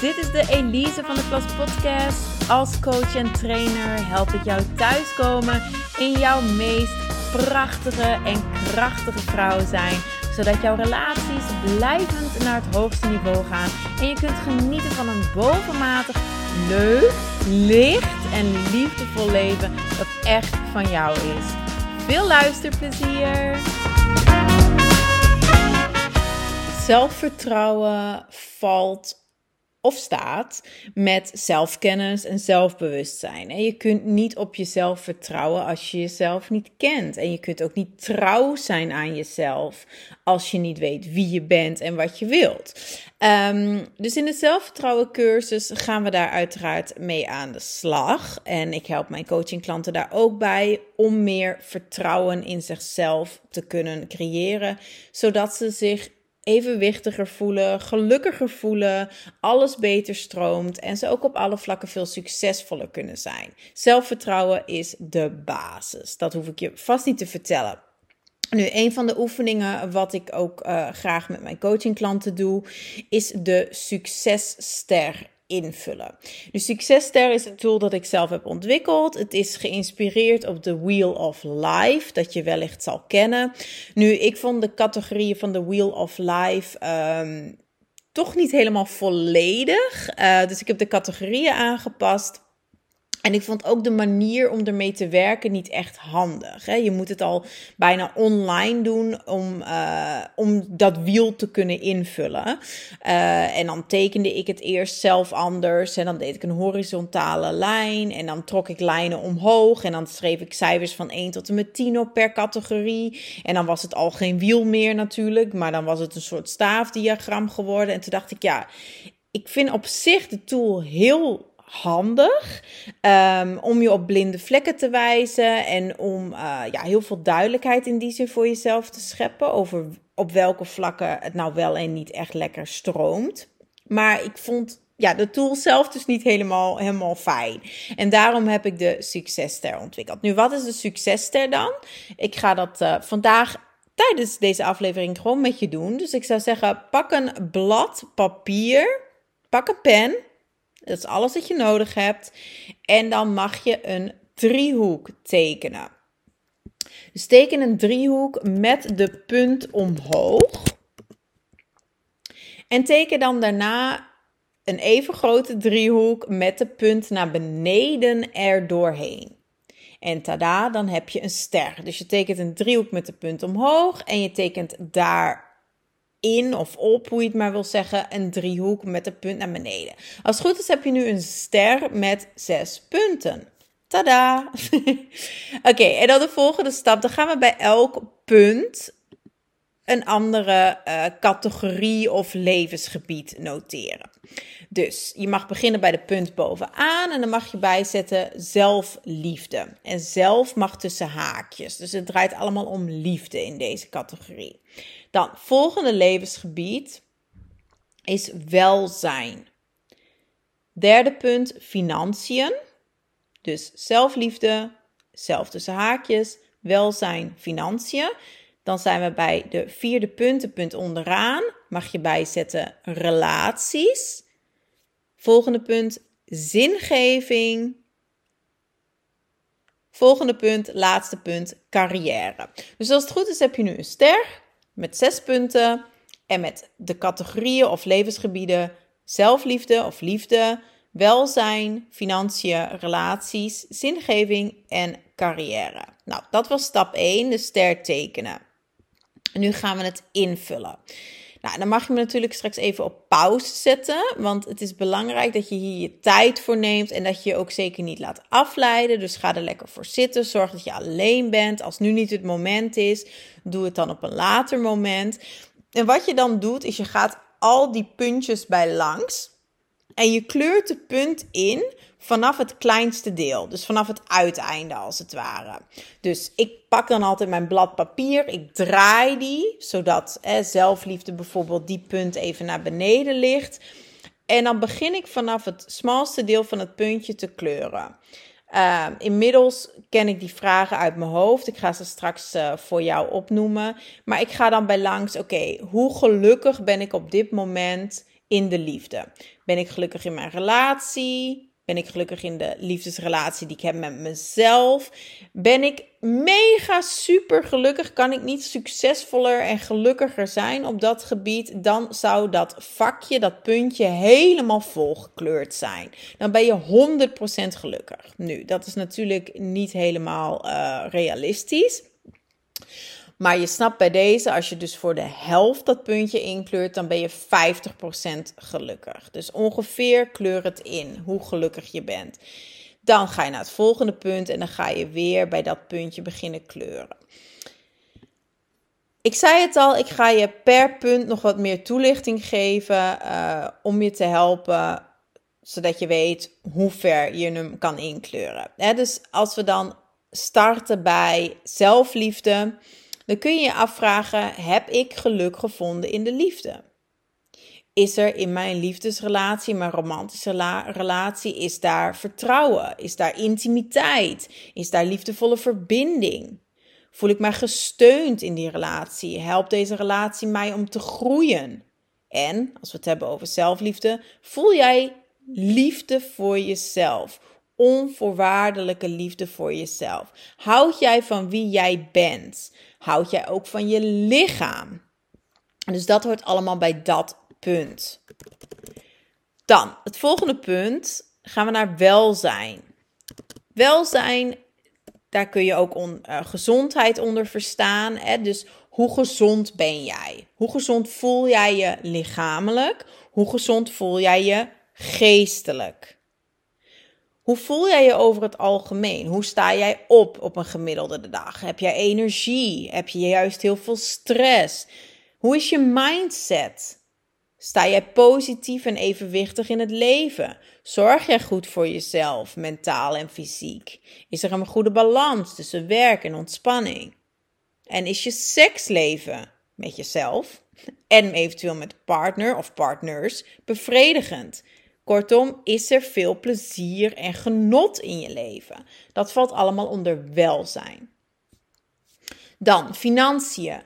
dit is de Elise van de Klas Podcast. Als coach en trainer help ik jou thuiskomen in jouw meest prachtige en krachtige vrouw zijn. Zodat jouw relaties blijvend naar het hoogste niveau gaan. En je kunt genieten van een bovenmatig leuk, licht en liefdevol leven dat echt van jou is. Veel luisterplezier! Zelfvertrouwen valt of staat met zelfkennis en zelfbewustzijn. En je kunt niet op jezelf vertrouwen als je jezelf niet kent. En je kunt ook niet trouw zijn aan jezelf als je niet weet wie je bent en wat je wilt. Um, dus in de zelfvertrouwen cursus gaan we daar uiteraard mee aan de slag. En ik help mijn coachingklanten daar ook bij om meer vertrouwen in zichzelf te kunnen creëren, zodat ze zich evenwichtiger voelen, gelukkiger voelen, alles beter stroomt en ze ook op alle vlakken veel succesvoller kunnen zijn. Zelfvertrouwen is de basis. Dat hoef ik je vast niet te vertellen. Nu, een van de oefeningen wat ik ook uh, graag met mijn coachingklanten doe, is de successter invullen. De Successter is een tool dat ik zelf heb ontwikkeld. Het is geïnspireerd op de Wheel of Life, dat je wellicht zal kennen. Nu, ik vond de categorieën van de Wheel of Life um, toch niet helemaal volledig. Uh, dus ik heb de categorieën aangepast. En ik vond ook de manier om ermee te werken niet echt handig. Hè? Je moet het al bijna online doen om, uh, om dat wiel te kunnen invullen. Uh, en dan tekende ik het eerst zelf anders. En dan deed ik een horizontale lijn. En dan trok ik lijnen omhoog. En dan schreef ik cijfers van 1 tot en met 10 op per categorie. En dan was het al geen wiel meer natuurlijk. Maar dan was het een soort staafdiagram geworden. En toen dacht ik, ja, ik vind op zich de tool heel handig um, om je op blinde vlekken te wijzen en om uh, ja, heel veel duidelijkheid in die zin voor jezelf te scheppen over op welke vlakken het nou wel en niet echt lekker stroomt. Maar ik vond ja, de tool zelf dus niet helemaal, helemaal fijn. En daarom heb ik de Successter ontwikkeld. Nu, wat is de Successter dan? Ik ga dat uh, vandaag tijdens deze aflevering gewoon met je doen. Dus ik zou zeggen, pak een blad papier, pak een pen dat is alles wat je nodig hebt. En dan mag je een driehoek tekenen. Dus teken een driehoek met de punt omhoog. En teken dan daarna een even grote driehoek met de punt naar beneden er doorheen. En tada, dan heb je een ster. Dus je tekent een driehoek met de punt omhoog en je tekent daar in of op, hoe je het maar wil zeggen, een driehoek met een punt naar beneden. Als het goed is, heb je nu een ster met zes punten. Tada! Oké, en dan de volgende stap. Dan gaan we bij elk punt een andere uh, categorie of levensgebied noteren. Dus je mag beginnen bij de punt bovenaan en dan mag je bijzetten zelfliefde. En zelf mag tussen haakjes. Dus het draait allemaal om liefde in deze categorie. Dan, volgende levensgebied is welzijn. Derde punt, financiën. Dus zelfliefde, zelf tussen haakjes, welzijn, financiën. Dan zijn we bij de vierde punt, punt onderaan. Mag je bijzetten relaties. Volgende punt, zingeving. Volgende punt, laatste punt, carrière. Dus als het goed is, heb je nu een ster met zes punten en met de categorieën of levensgebieden zelfliefde of liefde, welzijn, financiën, relaties, zingeving en carrière. Nou, dat was stap 1, de ster tekenen. nu gaan we het invullen. Nou, dan mag je me natuurlijk straks even op pauze zetten. Want het is belangrijk dat je hier je tijd voor neemt. En dat je je ook zeker niet laat afleiden. Dus ga er lekker voor zitten. Zorg dat je alleen bent. Als nu niet het moment is, doe het dan op een later moment. En wat je dan doet, is je gaat al die puntjes bij langs. En je kleurt de punt in vanaf het kleinste deel. Dus vanaf het uiteinde als het ware. Dus ik pak dan altijd mijn blad papier. Ik draai die, zodat zelfliefde bijvoorbeeld die punt even naar beneden ligt. En dan begin ik vanaf het smalste deel van het puntje te kleuren. Uh, inmiddels ken ik die vragen uit mijn hoofd. Ik ga ze straks uh, voor jou opnoemen. Maar ik ga dan bij langs, oké, hoe gelukkig ben ik op dit moment in de liefde? Ben ik gelukkig in mijn relatie? Ben ik gelukkig in de liefdesrelatie die ik heb met mezelf? Ben ik mega super gelukkig? Kan ik niet succesvoller en gelukkiger zijn op dat gebied? Dan zou dat vakje, dat puntje, helemaal volgekleurd zijn. Dan ben je 100% gelukkig. Nu, dat is natuurlijk niet helemaal uh, realistisch. Maar je snapt bij deze, als je dus voor de helft dat puntje inkleurt, dan ben je 50% gelukkig. Dus ongeveer kleur het in hoe gelukkig je bent. Dan ga je naar het volgende punt en dan ga je weer bij dat puntje beginnen kleuren. Ik zei het al, ik ga je per punt nog wat meer toelichting geven uh, om je te helpen, zodat je weet hoe ver je hem kan inkleuren. dus als we dan starten bij zelfliefde, dan kun je je afvragen: heb ik geluk gevonden in de liefde? Is er in mijn liefdesrelatie, mijn romantische relatie, is daar vertrouwen? Is daar intimiteit? Is daar liefdevolle verbinding? Voel ik mij gesteund in die relatie? Helpt deze relatie mij om te groeien? En als we het hebben over zelfliefde, voel jij liefde voor jezelf? Onvoorwaardelijke liefde voor jezelf. Houd jij van wie jij bent? Houd jij ook van je lichaam? Dus dat hoort allemaal bij dat punt. Dan, het volgende punt, gaan we naar welzijn. Welzijn, daar kun je ook uh, gezondheid onder verstaan. Hè? Dus hoe gezond ben jij? Hoe gezond voel jij je lichamelijk? Hoe gezond voel jij je geestelijk? Hoe voel jij je over het algemeen? Hoe sta jij op op een gemiddelde dag? Heb jij energie? Heb je juist heel veel stress? Hoe is je mindset? Sta jij positief en evenwichtig in het leven? Zorg jij goed voor jezelf, mentaal en fysiek? Is er een goede balans tussen werk en ontspanning? En is je seksleven met jezelf en eventueel met partner of partners bevredigend? Kortom, is er veel plezier en genot in je leven? Dat valt allemaal onder welzijn. Dan financiën.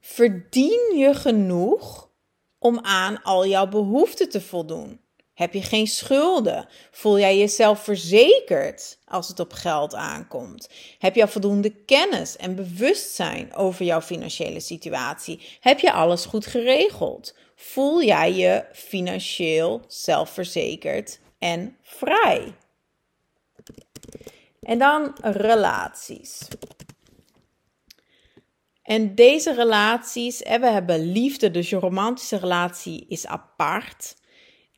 Verdien je genoeg om aan al jouw behoeften te voldoen? Heb je geen schulden? Voel jij jezelf verzekerd als het op geld aankomt? Heb je voldoende kennis en bewustzijn over jouw financiële situatie? Heb je alles goed geregeld? Voel jij je financieel zelfverzekerd en vrij? En dan relaties. En deze relaties, we hebben liefde, dus je romantische relatie is apart.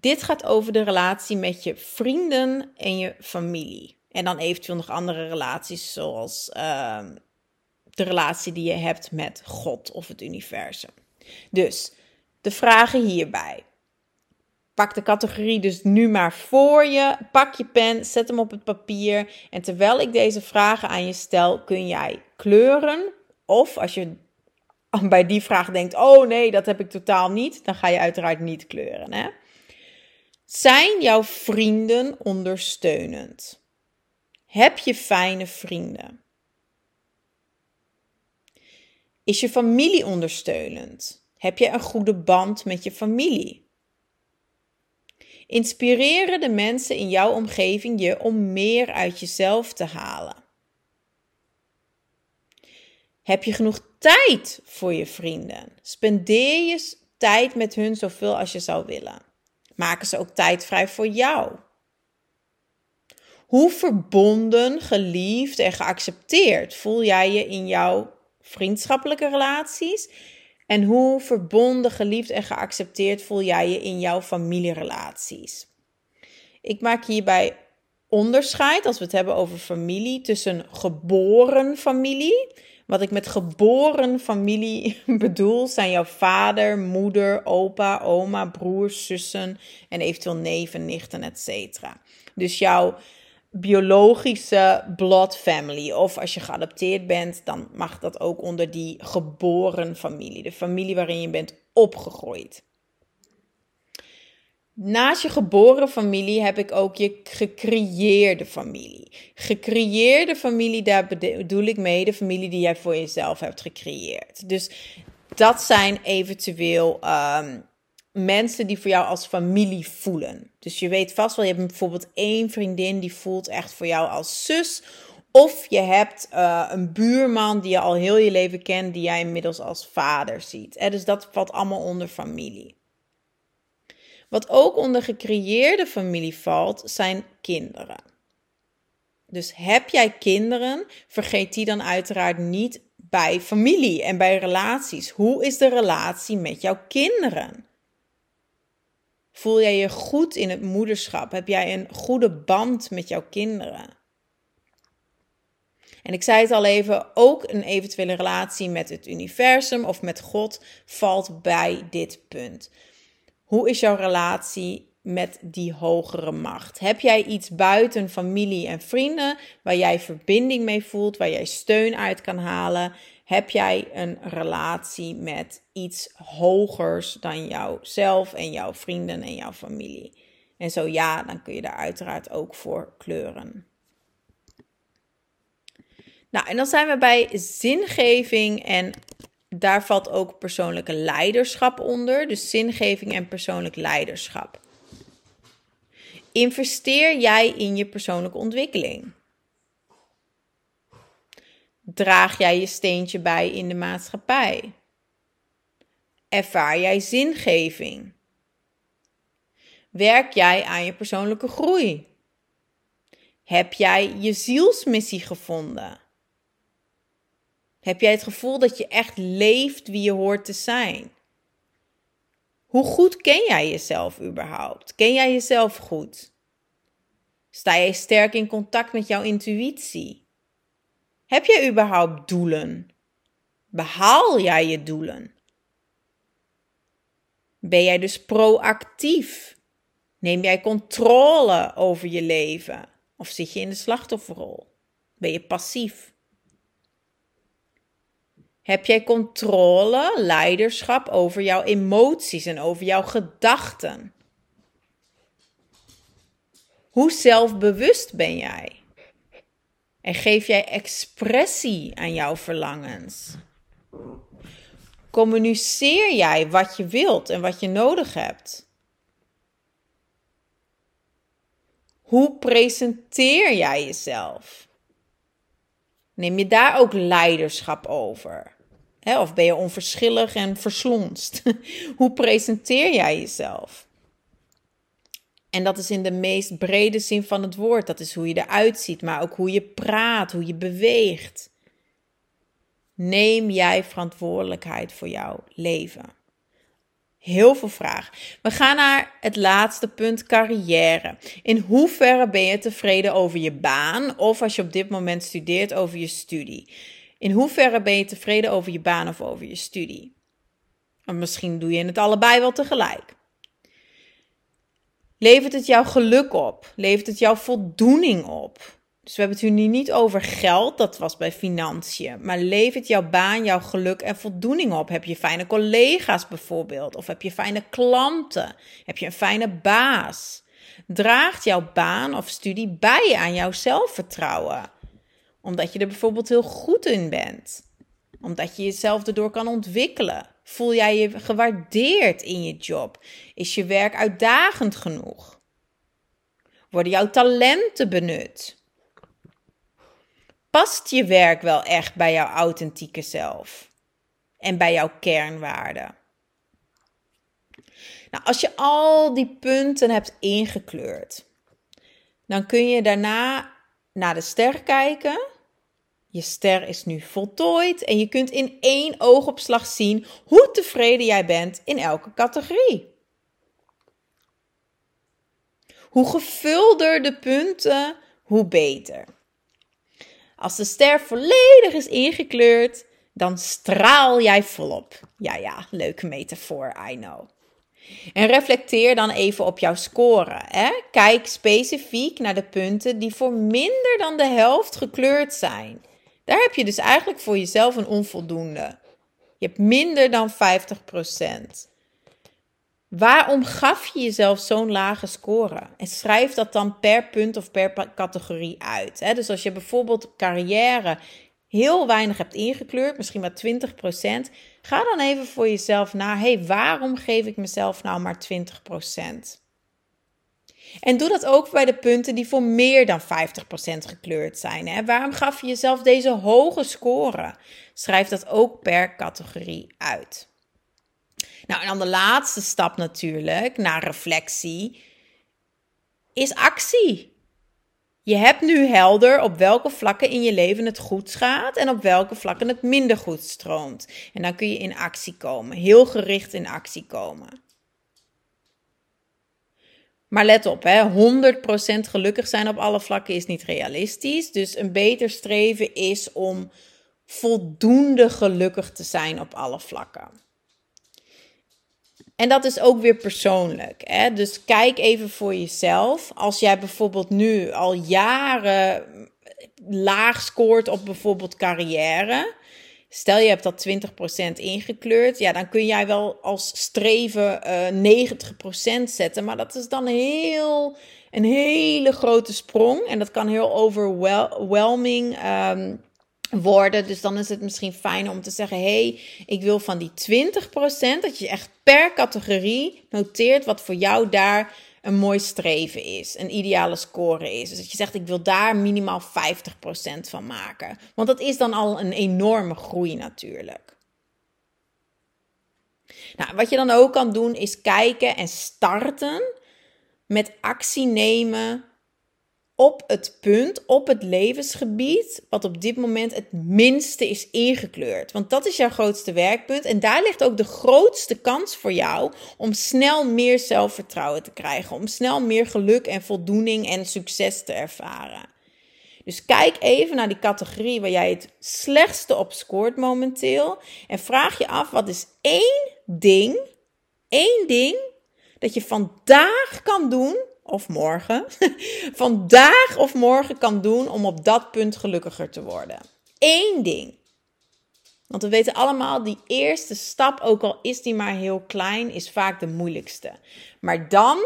Dit gaat over de relatie met je vrienden en je familie. En dan eventueel nog andere relaties, zoals ehm, de relatie die je hebt met God of het universum. Dus de vragen hierbij. Pak de categorie dus nu maar voor je. Pak je pen, zet hem op het papier. En terwijl ik deze vragen aan je stel, kun jij kleuren. Of als je bij die vraag denkt: oh nee, dat heb ik totaal niet, dan ga je uiteraard niet kleuren. Hè? Zijn jouw vrienden ondersteunend? Heb je fijne vrienden? Is je familie ondersteunend? Heb je een goede band met je familie? Inspireren de mensen in jouw omgeving je om meer uit jezelf te halen? Heb je genoeg tijd voor je vrienden? Spendeer je tijd met hun zoveel als je zou willen? Maken ze ook tijd vrij voor jou? Hoe verbonden, geliefd en geaccepteerd voel jij je in jouw vriendschappelijke relaties? En hoe verbonden, geliefd en geaccepteerd voel jij je in jouw familierelaties? Ik maak hierbij onderscheid, als we het hebben over familie, tussen geboren familie. Wat ik met geboren familie bedoel, zijn jouw vader, moeder, opa, oma, broers, zussen en eventueel neven, nichten, etc. Dus jouw biologische blood family. Of als je geadopteerd bent, dan mag dat ook onder die geboren familie. De familie waarin je bent opgegroeid. Naast je geboren familie heb ik ook je gecreëerde familie. Gecreëerde familie, daar bedoel ik mee de familie die jij voor jezelf hebt gecreëerd. Dus dat zijn eventueel um, mensen die voor jou als familie voelen. Dus je weet vast wel, je hebt bijvoorbeeld één vriendin die voelt echt voor jou als zus. Of je hebt uh, een buurman die je al heel je leven kent, die jij inmiddels als vader ziet. Dus dat valt allemaal onder familie. Wat ook onder gecreëerde familie valt, zijn kinderen. Dus heb jij kinderen, vergeet die dan uiteraard niet bij familie en bij relaties. Hoe is de relatie met jouw kinderen? Voel jij je goed in het moederschap? Heb jij een goede band met jouw kinderen? En ik zei het al even, ook een eventuele relatie met het universum of met God valt bij dit punt. Hoe is jouw relatie met die hogere macht? Heb jij iets buiten familie en vrienden waar jij verbinding mee voelt, waar jij steun uit kan halen? Heb jij een relatie met iets hogers dan jouzelf en jouw vrienden en jouw familie? En zo ja, dan kun je daar uiteraard ook voor kleuren. Nou, en dan zijn we bij zingeving en daar valt ook persoonlijke leiderschap onder. Dus zingeving en persoonlijk leiderschap. Investeer jij in je persoonlijke ontwikkeling? Draag jij je steentje bij in de maatschappij? Ervaar jij zingeving? Werk jij aan je persoonlijke groei? Heb jij je zielsmissie gevonden? Heb jij het gevoel dat je echt leeft wie je hoort te zijn? Hoe goed ken jij jezelf überhaupt? Ken jij jezelf goed? Sta jij sterk in contact met jouw intuïtie? Heb jij überhaupt doelen? Behaal jij je doelen? Ben jij dus proactief? Neem jij controle over je leven? Of zit je in de slachtofferrol? Ben je passief? Heb jij controle, leiderschap over jouw emoties en over jouw gedachten? Hoe zelfbewust ben jij? En geef jij expressie aan jouw verlangens? Communiceer jij wat je wilt en wat je nodig hebt? Hoe presenteer jij jezelf? Neem je daar ook leiderschap over? of ben je onverschillig en verslonst? Hoe presenteer jij jezelf? En dat is in de meest brede zin van het woord. Dat is hoe je eruit ziet, maar ook hoe je praat, hoe je beweegt. Neem jij verantwoordelijkheid voor jouw leven? Heel veel vragen. We gaan naar het laatste punt, carrière. In hoeverre ben je tevreden over je baan of als je op dit moment studeert over je studie? In hoeverre ben je tevreden over je baan of over je studie? Misschien doe je het allebei wel tegelijk. Levert het jou geluk op? Levert het jou voldoening op? Dus we hebben het nu niet over geld, dat was bij financiën. Maar levert jouw baan jouw geluk en voldoening op? Heb je fijne collega's bijvoorbeeld? Of heb je fijne klanten? Heb je een fijne baas? Draagt jouw baan of studie bij aan jouw zelfvertrouwen? Omdat je er bijvoorbeeld heel goed in bent. Omdat je jezelf erdoor kan ontwikkelen. Voel jij je gewaardeerd in je job? Is je werk uitdagend genoeg? Worden jouw talenten benut? Past je werk wel echt bij jouw authentieke zelf? En bij jouw kernwaarden? Nou, als je al die punten hebt ingekleurd, dan kun je daarna naar de ster kijken. Je ster is nu voltooid en je kunt in één oogopslag zien hoe tevreden jij bent in elke categorie. Hoe gevulder de punten, hoe beter. Als de ster volledig is ingekleurd, dan straal jij volop. Ja, ja, leuke metafoor, I know. En reflecteer dan even op jouw score. Hè? Kijk specifiek naar de punten die voor minder dan de helft gekleurd zijn. Daar heb je dus eigenlijk voor jezelf een onvoldoende. Je hebt minder dan 50%. Waarom gaf je jezelf zo'n lage score? En schrijf dat dan per punt of per categorie uit. Hè? Dus als je bijvoorbeeld carrière heel weinig hebt ingekleurd, misschien maar 20%, ga dan even voor jezelf na: hé, hey, waarom geef ik mezelf nou maar 20%? En doe dat ook bij de punten die voor meer dan 50% gekleurd zijn. Hè? Waarom gaf je jezelf deze hoge score? Schrijf dat ook per categorie uit. Nou, en dan de laatste stap natuurlijk, naar reflectie, is actie. Je hebt nu helder op welke vlakken in je leven het goed gaat en op welke vlakken het minder goed stroomt. En dan kun je in actie komen, heel gericht in actie komen. Maar let op, hè, 100% gelukkig zijn op alle vlakken is niet realistisch. Dus een beter streven is om voldoende gelukkig te zijn op alle vlakken. En dat is ook weer persoonlijk. Hè? Dus kijk even voor jezelf. Als jij bijvoorbeeld nu al jaren laag scoort op bijvoorbeeld carrière. Stel je hebt dat 20% ingekleurd. Ja, dan kun jij wel als streven uh, 90% zetten. Maar dat is dan heel, een hele grote sprong. En dat kan heel overwhelming um, worden. Dus dan is het misschien fijn om te zeggen: hey, ik wil van die 20%, dat je echt per categorie noteert wat voor jou daar een mooi streven is, een ideale score is. Dus dat je zegt: ik wil daar minimaal 50% van maken. Want dat is dan al een enorme groei natuurlijk. Nou, wat je dan ook kan doen is kijken en starten met actie nemen op het punt, op het levensgebied, wat op dit moment het minste is ingekleurd. Want dat is jouw grootste werkpunt. En daar ligt ook de grootste kans voor jou om snel meer zelfvertrouwen te krijgen. Om snel meer geluk en voldoening en succes te ervaren. Dus kijk even naar die categorie waar jij het slechtste op scoort momenteel. En vraag je af, wat is één ding, één ding dat je vandaag kan doen of morgen, vandaag of morgen kan doen om op dat punt gelukkiger te worden. Eén ding. Want we weten allemaal, die eerste stap, ook al is die maar heel klein, is vaak de moeilijkste. Maar dan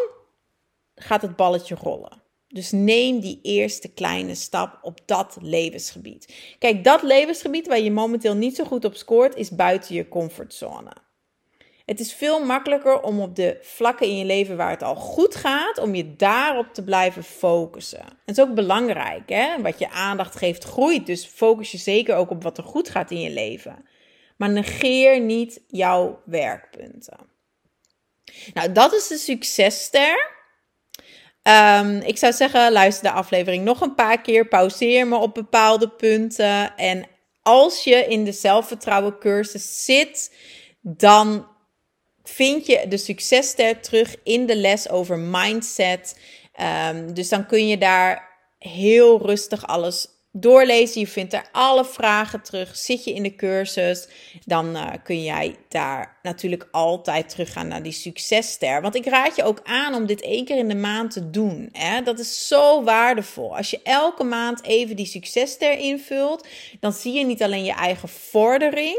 gaat het balletje rollen. Dus neem die eerste kleine stap op dat levensgebied. Kijk, dat levensgebied waar je momenteel niet zo goed op scoort, is buiten je comfortzone. Het is veel makkelijker om op de vlakken in je leven waar het al goed gaat, om je daarop te blijven focussen. Het is ook belangrijk, hè? Wat je aandacht geeft groeit. Dus focus je zeker ook op wat er goed gaat in je leven. Maar negeer niet jouw werkpunten. Nou, dat is de successter. Um, ik zou zeggen, luister de aflevering nog een paar keer. Pauzeer me op bepaalde punten. En als je in de zelfvertrouwen cursus zit, dan vind je de successter terug in de les over mindset. Um, dus dan kun je daar heel rustig alles doorlezen. Je vindt er alle vragen terug. Zit je in de cursus, dan uh, kun jij daar natuurlijk altijd teruggaan naar die successter. Want ik raad je ook aan om dit één keer in de maand te doen. Hè? Dat is zo waardevol. Als je elke maand even die successter invult, dan zie je niet alleen je eigen vordering,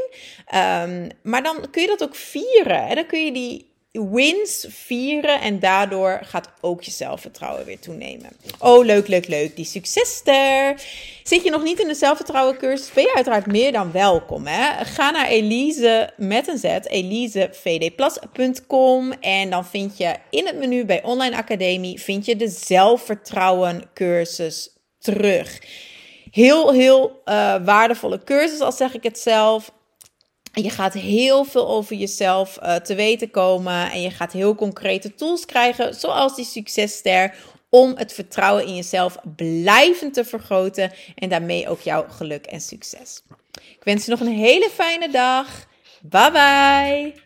um, maar dan kun je dat ook vieren. Hè? Dan kun je die wins vieren en daardoor gaat ook je zelfvertrouwen weer toenemen. Oh, leuk, leuk, leuk. Die successter. Zit je nog niet in de zelfvertrouwen cursus? Ben je uiteraard meer dan welkom. Hè? Ga naar Elise met een Z, elisevdplus.com en dan vind je in het menu bij Online Academie vind je de zelfvertrouwen cursus terug. Heel, heel uh, waardevolle cursus, al zeg ik het zelf je gaat heel veel over jezelf uh, te weten komen en je gaat heel concrete tools krijgen, zoals die successter, om het vertrouwen in jezelf blijvend te vergroten en daarmee ook jouw geluk en succes. Ik wens je nog een hele fijne dag. Bye bye.